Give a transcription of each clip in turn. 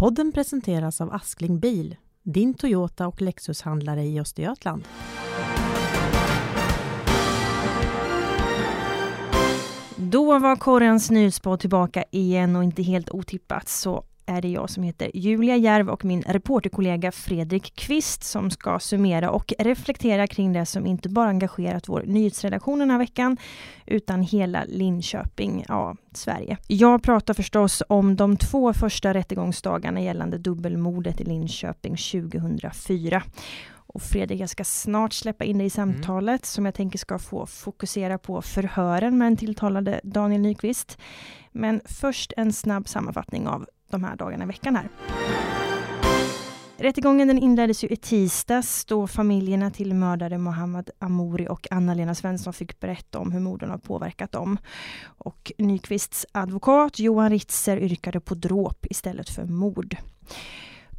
Podden presenteras av Askling Bil, din Toyota och Lexus-handlare i Östergötland. Då var Korrens nyhetspodd tillbaka igen och inte helt otippat så är det jag som heter Julia Järv och min reporterkollega Fredrik Kvist som ska summera och reflektera kring det som inte bara engagerat vår nyhetsredaktion den här veckan utan hela Linköping, ja, Sverige. Jag pratar förstås om de två första rättegångsdagarna gällande dubbelmordet i Linköping 2004. Och Fredrik, jag ska snart släppa in dig i mm. samtalet mm. som jag tänker ska få fokusera på förhören med den tilltalade Daniel Nyqvist. Men först en snabb sammanfattning av de här dagarna i veckan här. Rättegången den inleddes ju i tisdags då familjerna till mördare Mohammad Amouri och Anna-Lena Svensson fick berätta om hur morden har påverkat dem. Och Nyqvists advokat Johan Ritzer yrkade på dråp istället för mord.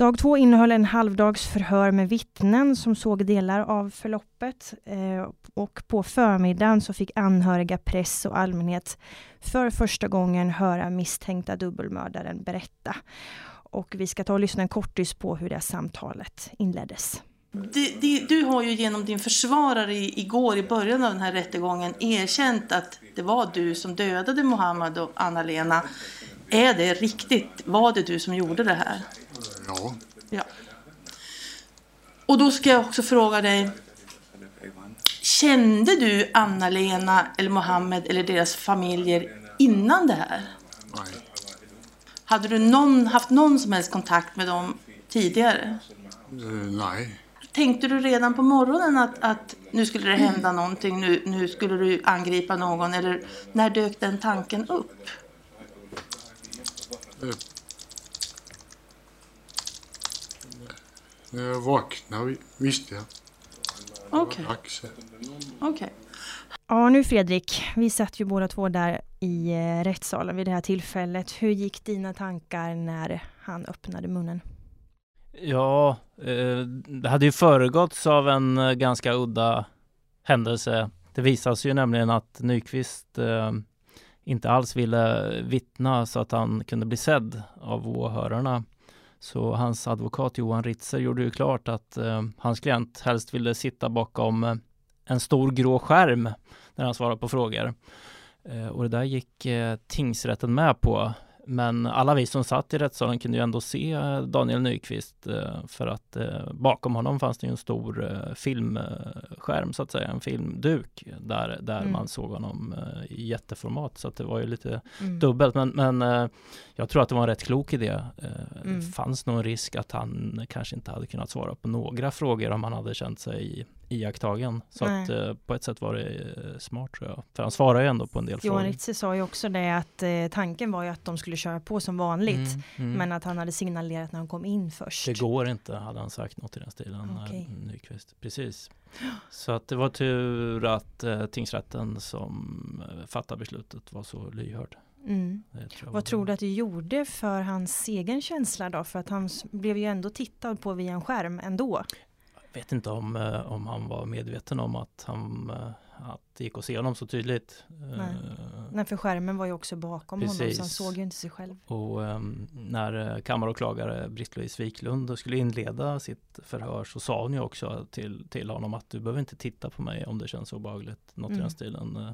Dag två innehöll en halvdags förhör med vittnen som såg delar av förloppet. Eh, och på förmiddagen så fick anhöriga, press och allmänhet för första gången höra misstänkta dubbelmördaren berätta. Och vi ska ta och lyssna en kortis på hur det samtalet inleddes. Du, du, du har ju genom din försvarare igår i början av den här rättegången erkänt att det var du som dödade Mohammed och Anna-Lena. Är det riktigt? Var det du som gjorde det här? Ja. ja. Och då ska jag också fråga dig. Kände du Anna-Lena eller Mohammed eller deras familjer innan det här? Nej. Hade du någon, haft någon som helst kontakt med dem tidigare? Uh, nej. Tänkte du redan på morgonen att, att nu skulle det hända någonting, nu, nu skulle du angripa någon? Eller när dök den tanken upp? När jag vaknade visste jag. Okej. Okay. Okay. Ja, nu Fredrik, vi satt ju båda två där i eh, rättssalen vid det här tillfället. Hur gick dina tankar när han öppnade munnen? Ja, eh, det hade ju föregåtts av en eh, ganska udda händelse. Det visade sig ju nämligen att Nyqvist inte alls ville vittna så att han kunde bli sedd av åhörarna. Så hans advokat Johan Ritzer gjorde ju klart att eh, hans klient helst ville sitta bakom eh, en stor grå skärm när han svarade på frågor. Eh, och det där gick eh, tingsrätten med på. Men alla vi som satt i rättssalen kunde ju ändå se Daniel Nyqvist eh, för att bakom honom fanns det ju en stor filmskärm så att säga, en filmduk där, där mm. man såg honom i jätteformat så att det var ju lite mm. dubbelt. Men, men jag tror att det var en rätt klok idé. Mm. Det fanns nog en risk att han kanske inte hade kunnat svara på några frågor om han hade känt sig iakttagen. Så att eh, på ett sätt var det eh, smart tror jag. För han svarar ju ändå på en del Johan frågor. Johan Ritze sa ju också det att eh, tanken var ju att de skulle köra på som vanligt. Mm, mm. Men att han hade signalerat när han kom in först. Det går inte hade han sagt något i den stilen. Okay. Nyqvist. Precis. Så att det var tur att eh, tingsrätten som eh, fattade beslutet var så lyhörd. Mm. Tror Vad tror du att det gjorde för hans egen känsla då? För att han blev ju ändå tittad på via en skärm ändå vet inte om, eh, om han var medveten om att, han, eh, att det gick att se honom så tydligt. Nej. Uh, Nej, för skärmen var ju också bakom precis. honom så han såg ju inte sig själv. Och um, när kammaråklagare Britt-Louise Wiklund skulle inleda sitt förhör så sa hon ju också till, till honom att du behöver inte titta på mig om det känns obehagligt. Något mm. i den stilen.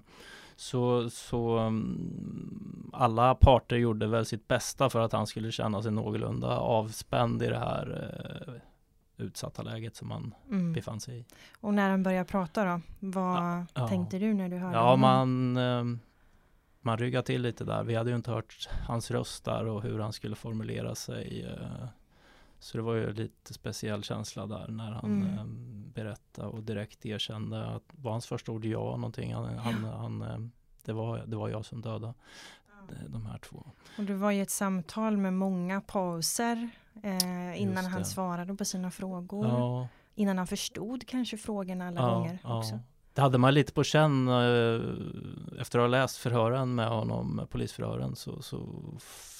Så, så um, alla parter gjorde väl sitt bästa för att han skulle känna sig någorlunda avspänd i det här uh, utsatta läget som man mm. befann sig i. Och när han började prata då, vad ja, tänkte du när du hörde Ja, honom? man, ehm, man ryggade till lite där. Vi hade ju inte hört hans röst där och hur han skulle formulera sig. Eh, så det var ju lite speciell känsla där när han mm. Ehm, berättade och direkt erkände att var hans första ord ja någonting. Han, han, han, ehm, det, var, det var jag som dödade de här två. Och det var ju ett samtal med många pauser eh, innan han svarade på sina frågor. Ja. Innan han förstod kanske frågorna alla ja, gånger också. Det hade man lite på känn eh, efter att ha läst förhören med honom, polisförhören, så, så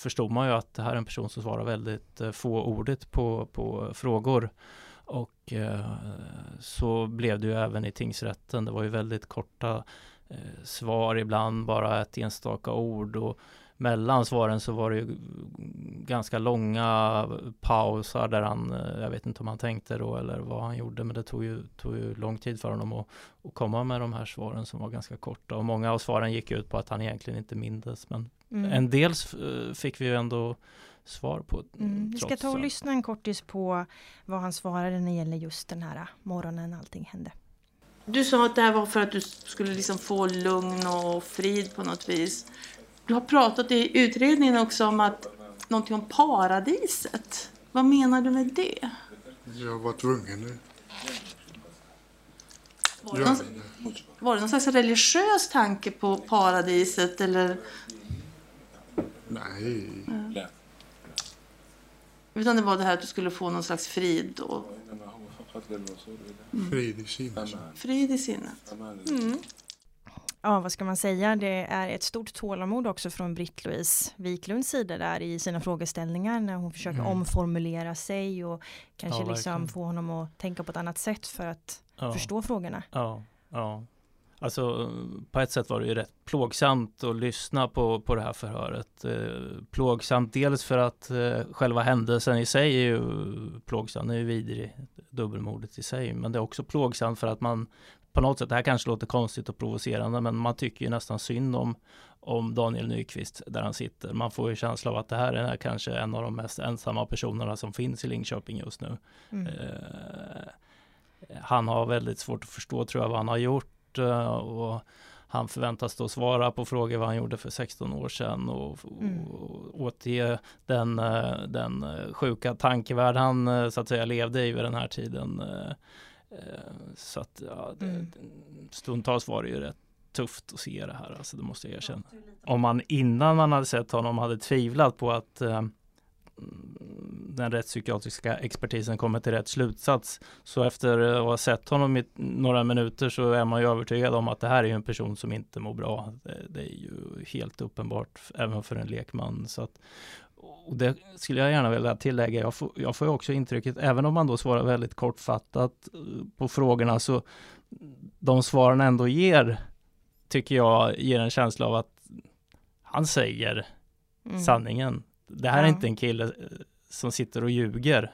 förstod man ju att det här är en person som svarar väldigt eh, fåordigt på, på frågor. Och eh, så blev det ju även i tingsrätten. Det var ju väldigt korta eh, svar, ibland bara ett enstaka ord. Och mellan svaren så var det ju ganska långa pauser där han, eh, jag vet inte om han tänkte då eller vad han gjorde, men det tog ju, tog ju lång tid för honom att, att komma med de här svaren som var ganska korta och många av svaren gick ut på att han egentligen inte mindes, men Mm. en del eh, fick vi ju ändå svar på. Mm. Vi ska ta och lyssna en kortis på vad han svarade när det gäller just den här morgonen allting hände. Du sa att det här var för att du skulle liksom få lugn och frid på något vis. Du har pratat i utredningen också om att någonting om paradiset. Vad menar du med det? Jag var tvungen. Var det, Ja, någon, var det någon slags religiös tanke på paradiset eller? nej, Utan det var det här att du skulle få någon slags frid och frid i sinnet. frid i sinnet. Ja, vad ska man säga? Det är ett stort tålamod också från Britt-Louise Wiklunds sida där i sina frågeställningar när hon försöker Mm. omformulera sig och kanske Ja, liksom få honom att tänka på ett annat sätt för att Ja. förstå frågorna. Ja, ja. Alltså på ett sätt var det ju rätt plågsamt att lyssna på, på det här förhöret. Eh, plågsamt dels för att eh, själva händelsen i sig är ju plågsam, den är ju vidrig, dubbelmordet i sig. Men det är också plågsamt för att man på något sätt, det här kanske låter konstigt och provocerande, men man tycker ju nästan synd om, om Daniel Nyqvist där han sitter. Man får ju känsla av att det här är kanske en av de mest ensamma personerna som finns i Linköping just nu. Mm. Eh, han har väldigt svårt att förstå tror jag vad han har gjort eh, och han förväntas då svara på frågor vad han gjorde för 16 år sedan och, Mm. och återge den, eh, den eh, sjuka tankevärld han eh, så att säga levde i vid den här tiden. Eh, Så att ja, det, Mm. stundtals var det ju rätt tufft att se det här, alltså det måste jag erkänna. Om man innan man hade sett honom hade tvivlat på att eh, den rättspsykiatriska expertisen kommer till rätt slutsats. Så efter att ha sett honom i några minuter så är man ju övertygad om att det här är en person som inte mår bra. Det, det är ju helt uppenbart även för en lekman. Så att, och det skulle jag gärna vilja tillägga. Jag får, jag får också intrycket, även om man då svarar väldigt kortfattat eh, på frågorna, så de svaren ändå ger, tycker jag, ger en känsla av att han säger Mm. sanningen. Det här är Ja. inte en kille eh, som sitter och ljuger.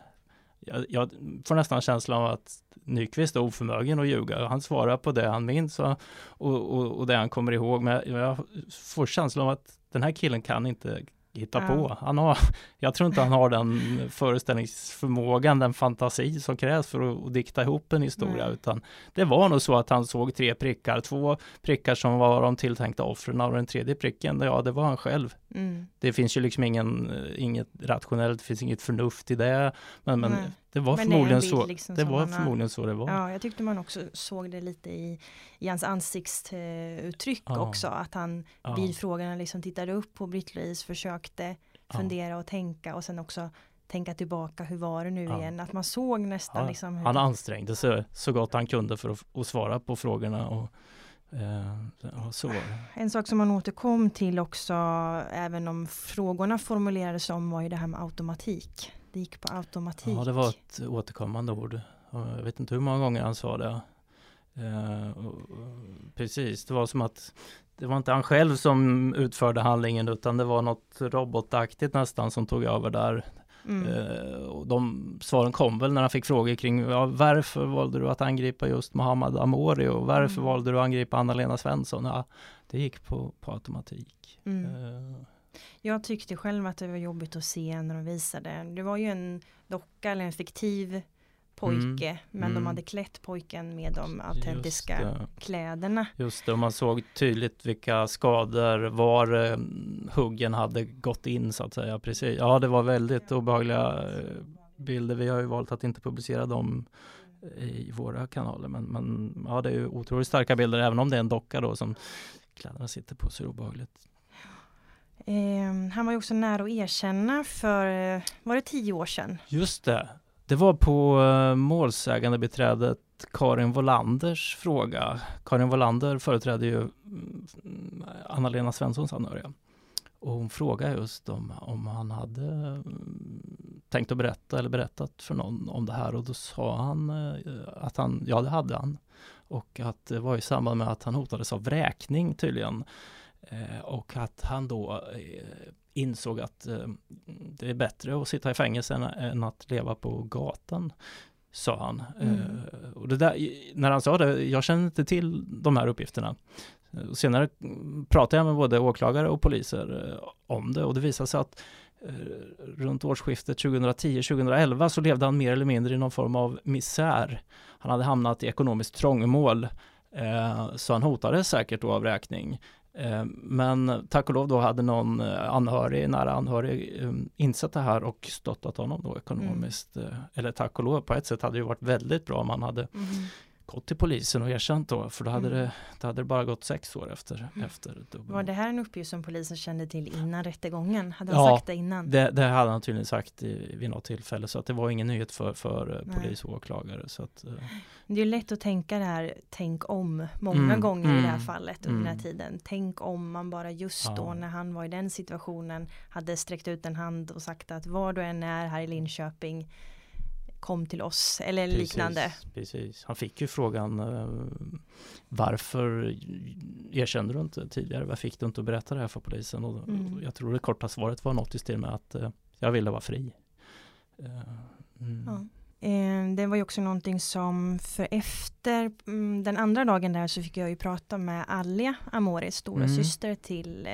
Jag, jag får nästan känslan av att Nyqvist är oförmögen att ljuga. Han svarar på det han minns och, och, och, det han kommer ihåg. Men jag, jag får känslan av att den här killen kan inte hitta Ja. på. Han har, jag tror inte han har den föreställningsförmågan, den fantasi som krävs för att, att dikta ihop en historia. Nej. Utan det var nog så att han såg tre prickar, två prickar som var de tilltänkta offren och den tredje pricken, ja det var han själv. Mm. Det finns ju liksom ingen, inget rationellt, det finns inget förnuft i det. Men, men Nej. det var Men det förmodligen bild så. liksom det var förmodligen så det var. Ja, jag tyckte man också såg det lite i, i hans ansiktsuttryck Ja. också. Att han Ja. vid frågorna liksom tittade upp på Britt-Louise, försökte Ja. fundera och tänka och sen också tänka tillbaka, hur var det nu Ja. igen? Att man såg nästan Ja, liksom hur... Han ansträngde sig så gott han kunde för att, att svara på frågorna. Och, eh, ja, så. En sak som man återkom till också, även om frågorna formulerades om, var ju det här med automatik. Det gick på automatik. Ja, det var ett återkommande ord. Och Jag vet inte hur många gånger han sa det. Eh, precis, det var som att det var inte han själv som utförde handlingen utan det var något robotaktigt nästan som tog över där. Mm. Eh, och de svaren kom väl när han fick frågor kring ja, varför valde du att angripa just Mohammad Amori och varför Mm. valde du att angripa Anna-Lena Svensson? Ja, det gick på, på automatik. Mm. Eh, Jag tyckte själv att det var jobbigt att se när de visade. Det var ju en docka eller en fiktiv pojke. Men Mm. de hade klätt pojken med de autentiska just kläderna. Just det, och man såg tydligt vilka skador, var eh, huggen hade gått in så att säga. Precis. Ja, det var väldigt obehagliga eh, bilder. Vi har ju valt att inte publicera dem i våra kanaler. Men, men ja, det är ju otroligt starka bilder, även om det är en docka då som kläderna sitter på så är det obehagligt. Eh, han var ju också nära att erkänna för, eh, var det tio år sedan? Just det. Det var på eh, uh, målsägande beträdet Karin Volanders fråga. Karin Volander företräder ju mm, Anna-Lena Svenssons anhöriga. Och hon frågade just om, om han hade mm, tänkt att berätta eller berättat för någon om det här och då sa han eh, att han, ja det hade han. Och att det var i samband med att han hotades av vräkning tydligen. Eh, och att han då insåg att eh, det är bättre att sitta i fängelse än, att leva på gatan sa han. Mm. Eh, och det där, när han sa det, jag kände inte till de här uppgifterna. Och senare pratade jag med både åklagare och poliser eh, om det och det visade sig att eh, runt årsskiftet 2010-2011 så levde han mer eller mindre i någon form av misär. Han hade hamnat i ekonomiskt trångmål eh, så han hotades säkert då av räkning. Eh, men tack och lov då hade någon eh, anhörig, nära anhörig eh, insett det här och stöttat honom då ekonomiskt. Mm. Eller tack och lov, på ett sätt hade det varit väldigt bra om han hade Mm. Gått till polisen och erkänt då, för då hade, Mm. det, då hade det bara gått sex år efter. Mm. efter. Var det här en uppgift som polisen kände till innan rättegången? Hade han Ja, sagt det innan? Det, det hade han tydligen sagt i, vid något tillfälle, så att det var ingen nyhet för, för eh, Nej. polis och åklagare. Så att, eh, Det är lätt att tänka det här, tänk om, många Mm, gånger i det här mm, fallet under den här mm. tiden. Tänk om man bara just då Ja. när han var i den situationen hade sträckt ut en hand och sagt att var du än är här i Linköping kom till oss eller liknande. Precis, precis. Han fick ju frågan eh, varför erkände du inte tidigare? Varför fick du inte att berätta det här för polisen? Och, Mm. jag tror det korta svaret var något i stil med att eh, jag ville vara fri. Eh, mm. Ja. Eh, Det var ju också någonting som för efter mm, den andra dagen där så fick jag ju prata med Alia Amori, stora Mm. syster till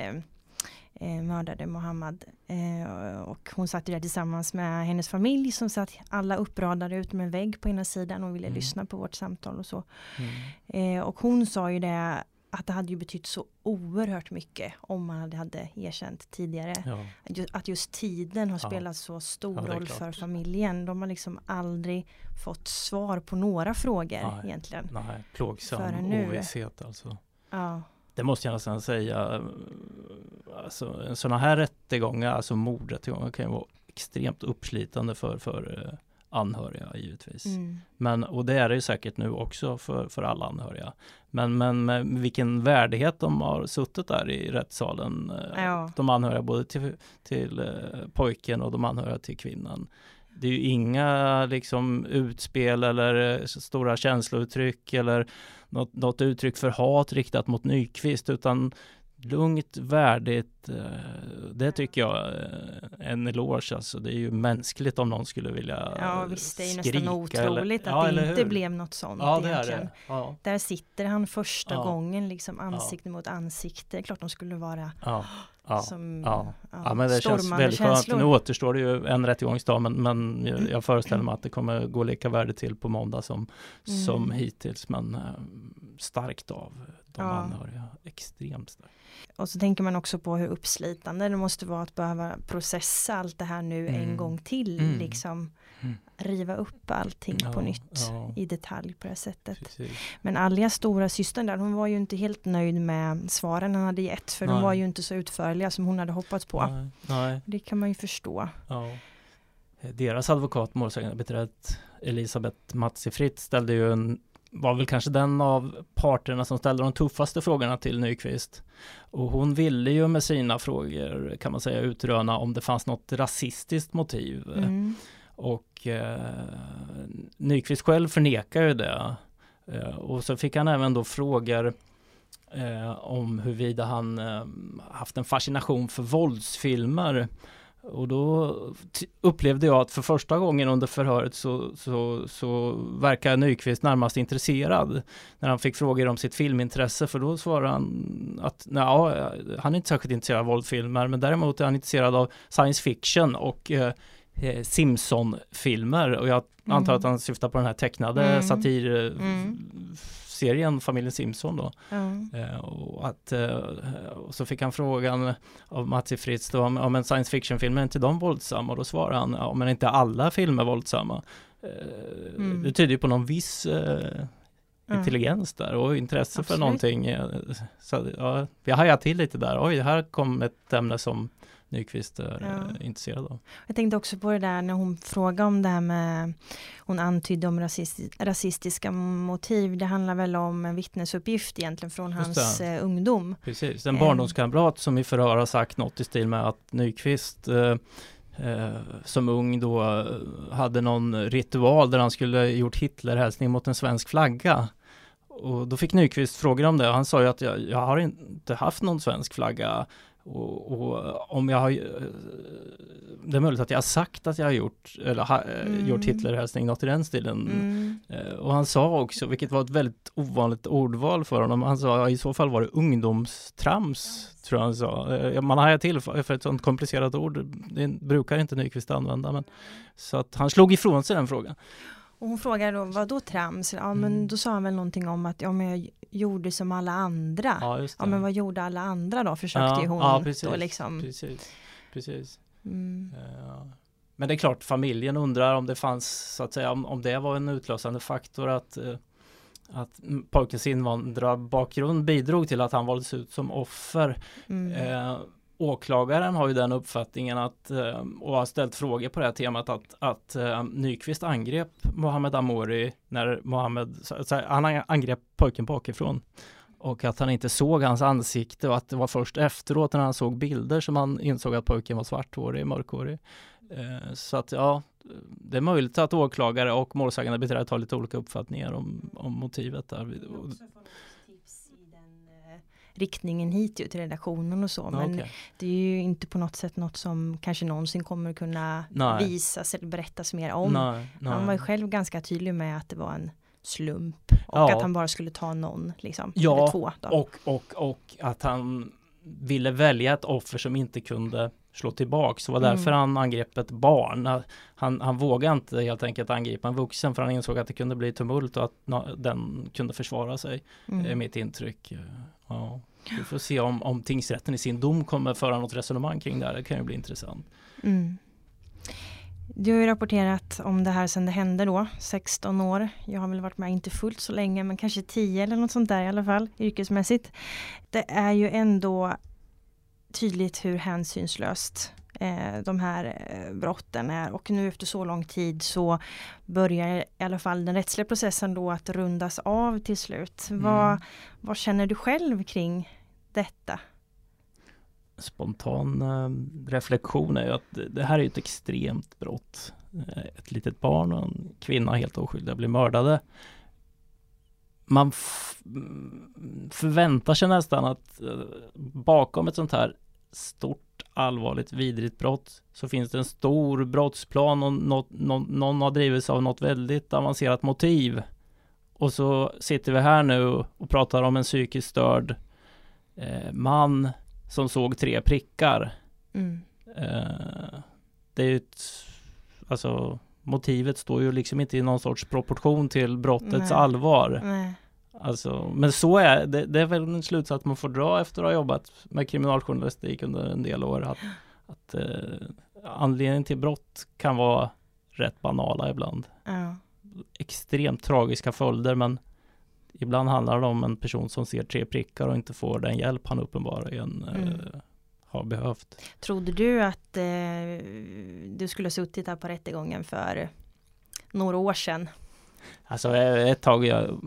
eh, mördade Mohammad. Eh, och hon satt där tillsammans med hennes familj som satt alla uppradade utom en vägg på ena sidan och ville Mm. lyssna på vårt samtal och så. Mm. Eh, och hon sa ju det att det hade ju betytt så oerhört mycket om man hade, hade erkänt tidigare. Ja. Att just tiden har Ja. spelat så stor Ja, roll klart. för familjen. De har liksom aldrig fått svar på några frågor Nej. egentligen. Nej, plågsam ovisshet alltså. Ja, Det måste jag nästan säga. Alltså, sådana här rättegångar, alltså mordrättegångar kan ju vara extremt uppslitande för, för eh, anhöriga givetvis. mm. Men, och det är det ju säkert nu också för, för alla anhöriga. Men, men med vilken värdighet de har suttit där i rättssalen. eh, Ja. De anhöriga både till, till eh, pojken och de anhöriga till kvinnan. Det är ju inga liksom utspel eller eh, stora känslouttryck eller något, något uttryck för hat riktat mot Nyqvist utan lugnt, värdigt. eh, Det tycker jag är en eloge. Alltså. Det är ju mänskligt om någon skulle vilja ja visst, det är ju nästan otroligt eller, ja, att eller det inte hur? blev något sånt Ja, egentligen. Ja, Där sitter han första Ja. gången liksom ansikte mot ansikte. Klart de skulle vara ja, ja. som ja. Ja men det känns väldigt skönt. känslor. Nu återstår det ju en rättegångsdag men, men jag, jag föreställer mig att det kommer gå lika värdigt till på måndag som, Mm. som hittills. Men eh, starkt av de Ja. anhöriga. Extremt starkt. Och så tänker man också på hur uppslitande det måste vara att behöva processa allt det här nu en Mm. gång till. Mm. Liksom Mm. riva upp allting på Ja, nytt ja. i detalj på det här sättet. Precis. Men Alias stora systern där, hon var ju inte helt nöjd med svaren han hade gett. För de Nej. var ju inte så utförliga som hon hade hoppats på. Nej, nej, Det kan man ju förstå. ja. Deras advokat, målsägandebiträdet Elisabeth Matsi Fritt ställde ju en var väl kanske den av parterna som ställde de tuffaste frågorna till Nyqvist. Och hon ville ju med sina frågor kan man säga utröna om det fanns något rasistiskt motiv. Mm. Och eh, Nyqvist själv förnekar ju det. Eh, och så fick han även då frågor eh, om huruvida han eh, haft en fascination för våldsfilmer. Och då upplevde jag att för första gången under förhöret så, så, så verkar Nyqvist närmast intresserad. När han fick frågor om sitt filmintresse för då svarade han att ja, han är inte särskilt intresserad av våldfilmer men däremot är han intresserad av science fiction och eh, eh, Simpson-filmer och jag Mm. antar att han syftar på den här tecknade Mm. Satirserien Familjen Simpson då. Eh, och, att, eh, och så fick han frågan av Matti Fritz då om, om en science fiction-film, är inte de våldsamma? Och då svarade han, ja men inte alla filmer våldsamma. Eh, Mm. Det tyder ju på någon viss intelligens där och intresse för Absolut. någonting. eh, Så ja, jag hajade till lite där, oj, här kom ett ämne som Nyqvist är Ja. eh, intresserad av. Jag tänkte också på det där när hon frågade om det här med Hon antydde om rasisti- rasistiska motiv. Det handlar väl om en vittnesuppgift egentligen från Just hans det. eh, ungdom. Precis, en Eh. barndomskamrat som i förhör har sagt något i stil med att Nyqvist eh, eh, som ung då hade någon ritual där han skulle gjort Hitlerhälsning mot en svensk flagga. och då fick Nyqvist frågor om det och han sa ju att jag, jag har inte haft någon svensk flagga och, och, om jag har Det är möjligt att jag har sagt att jag har gjort eller ha, mm. gjort Hitlerhälsning, något i den stilen. Mm. Eh, och han sa också, vilket var ett väldigt ovanligt ordval för honom, han sa i så fall var det ungdomstrams, tror jag han sa. Eh, man hajar till för ett sånt komplicerat ord, det brukar inte Nyqvist använda, men så att han slog ifrån sig den frågan. Och hon frågade då, vad då trams? Ja men mm. då sa han väl någonting om att ja, men jag gjorde som alla andra. Ja, ja men vad gjorde alla andra då? Försökte ja, ju hon ja, precis, då liksom. Precis, precis. Mm. Uh, men det är klart, familjen undrar om det fanns, så att säga, om, om det var en utlösande faktor att uh, att pojkens invandrarbakgrund bidrog till att han valdes ut som offer. Mm. Uh, åklagaren har ju den uppfattningen att, eh, och har ställt frågor på det här temat, att, att eh, Nyqvist angrep Mohamed Amori när Mohamed, han angrep pojken bakifrån. Och att han inte såg hans ansikte och att det var först efteråt när han såg bilder som han insåg att pojken var svarthårig, mörkhårig. Eh, så att ja, det är möjligt att åklagare och målsägande beträdet har lite olika uppfattningar om, om motivet där riktningen hit ju till redaktionen och så. Men okay. det är ju inte på något sätt något som kanske någonsin kommer kunna nej. visas eller berättas mer om. Nej, nej. Han var ju själv ganska tydlig med att det var en slump och ja. att han bara skulle ta någon liksom. Ja, eller två då. Och, och, och att han ville välja ett offer som inte kunde slå tillbaks. Det var därför mm. han angrep ett barn. Han, han vågade inte helt enkelt angripa en vuxen för han insåg att det kunde bli tumult och att den kunde försvara sig. Mm. mitt intryck. Ja. Vi får se om, om tingsrätten i sin dom kommer föra något resonemang kring det här. Det kan ju bli intressant. Mm. Du har ju rapporterat om det här sedan det hände då, 16 år. Jag har väl varit med, inte fullt så länge, men kanske 10 eller något sånt där i alla fall, yrkesmässigt. Det är ju ändå tydligt hur hänsynslöst eh, de här eh, brotten är och nu efter så lång tid så börjar i alla fall den rättsliga processen då att rundas av till slut. Mm. Vad, vad känner du själv kring detta? Spontan eh, reflektion är ju att det här är ett extremt brott. Eh, ett litet barn och en kvinna helt oskyldiga blir mördade man förväntar sig nästan att eh, bakom ett sånt här stort allvarligt vidrigt brott så finns det en stor brottsplan och något, någon, någon har drivits av något väldigt avancerat motiv. Och så sitter vi här nu och pratar om en psykiskt störd eh, man som såg tre prickar. Mm. Eh, det är ju ett, alltså motivet står ju liksom inte i någon sorts proportion till brottets Nej. allvar. Nej. Alltså, men så är det, det är väl en slutsats man får dra efter att ha jobbat med kriminaljournalistik under en del år. Att, att eh, anledningen till brott kan vara rätt banala ibland. Ja. Extremt tragiska följder men ibland handlar det om en person som ser tre prickar och inte får den hjälp han uppenbarligen mm. eh, har behövt. Trodde du att eh, du skulle ha suttit här på rättegången för några år sedan? Alltså ett tag, jag,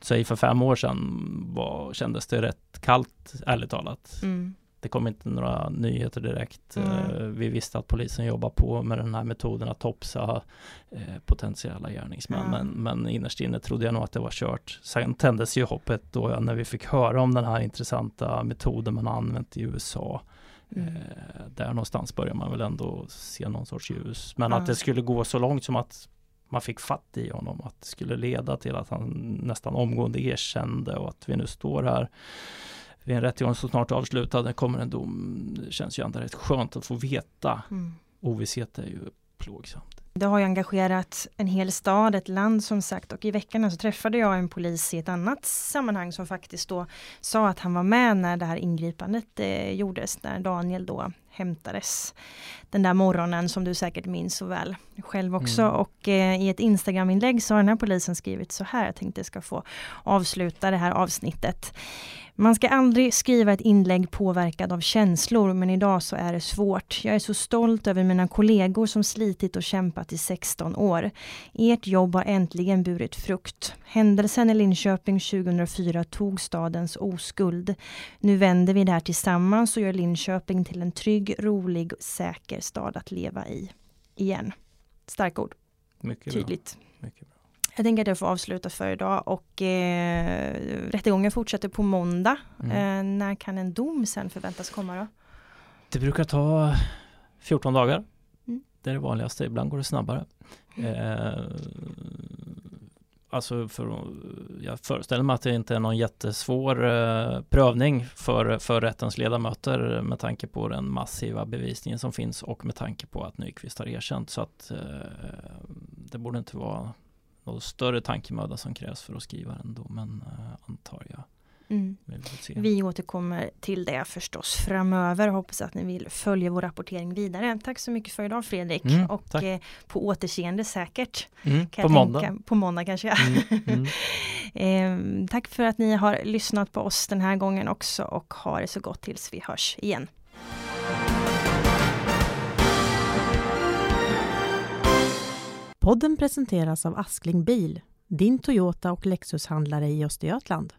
säg för fem år sedan, var, kändes det rätt kallt, ärligt talat. Mm. Det kom inte några nyheter direkt. Mm. Vi visste att polisen jobbar på med den här metoden att topsa eh, potentiella gärningsmän. Mm. Men, men innerst inne trodde jag nog att det var kört. Sen tändes ju hoppet då när vi fick höra om den här intressanta metoden man har använt i USA. Mm. Eh, där någonstans börjar man väl ändå se någon sorts ljus. Men att det skulle gå så långt som att man fick fatt i honom, att det skulle leda till att han nästan omgående erkände och att vi nu står här vid en rättegång som snart avslutad, det kommer en dom. Det känns ju ändå rätt skönt att få veta. Mm. Ovisshet är ju plågsamt. Det har ju engagerat en hel stad, ett land som sagt och i veckan så träffade jag en polis i ett annat sammanhang som faktiskt då sa att han var med när det här ingripandet eh, gjordes, när Daniel då hämtades den där morgonen som du säkert minns så väl själv också. Mm. Och eh, i ett Instagram-inlägg så har den här polisen skrivit så här, jag tänkte jag ska få avsluta det här avsnittet. Man ska aldrig skriva ett inlägg påverkad av känslor, men idag så är det svårt. Jag är så stolt över mina kollegor som slitit och kämpat i 16 år. Ert jobb har äntligen burit frukt. Händelsen i Linköping 2004 tog stadens oskuld. Nu vänder vi det här tillsammans och gör Linköping till en trygg, rolig, säker stad att leva i. Igen. Starka ord. Mycket Tydligt. Bra. Mycket. Jag tänker att jag får avsluta för idag och eh, rättegången fortsätter på måndag. Mm. Eh, när kan en dom sen förväntas komma då? Det brukar ta 14 dagar. Mm. Det är det vanligaste, ibland går det snabbare. Mm. Eh, alltså för, jag föreställer mig att det inte är någon jättesvår eh, prövning för, för rättens ledamöter med tanke på den massiva bevisningen som finns och med tanke på att Nyqvist har erkänt. Så att eh, det borde inte vara någon större tankemöda som krävs för att skriva den domen, eh, antar jag. Mm. Vi återkommer till det förstås framöver. Hoppas att ni vill följa vår rapportering vidare. Tack så mycket för idag Fredrik Mm, och eh, på återseende säkert. Mm, på måndag. Tänka, på måndag kanske. Eh, tack för att ni har lyssnat på oss den här gången också och ha det så gott tills vi hörs igen. Podden presenteras av Askling Bil, din Toyota och Lexushandlare i Östergötland.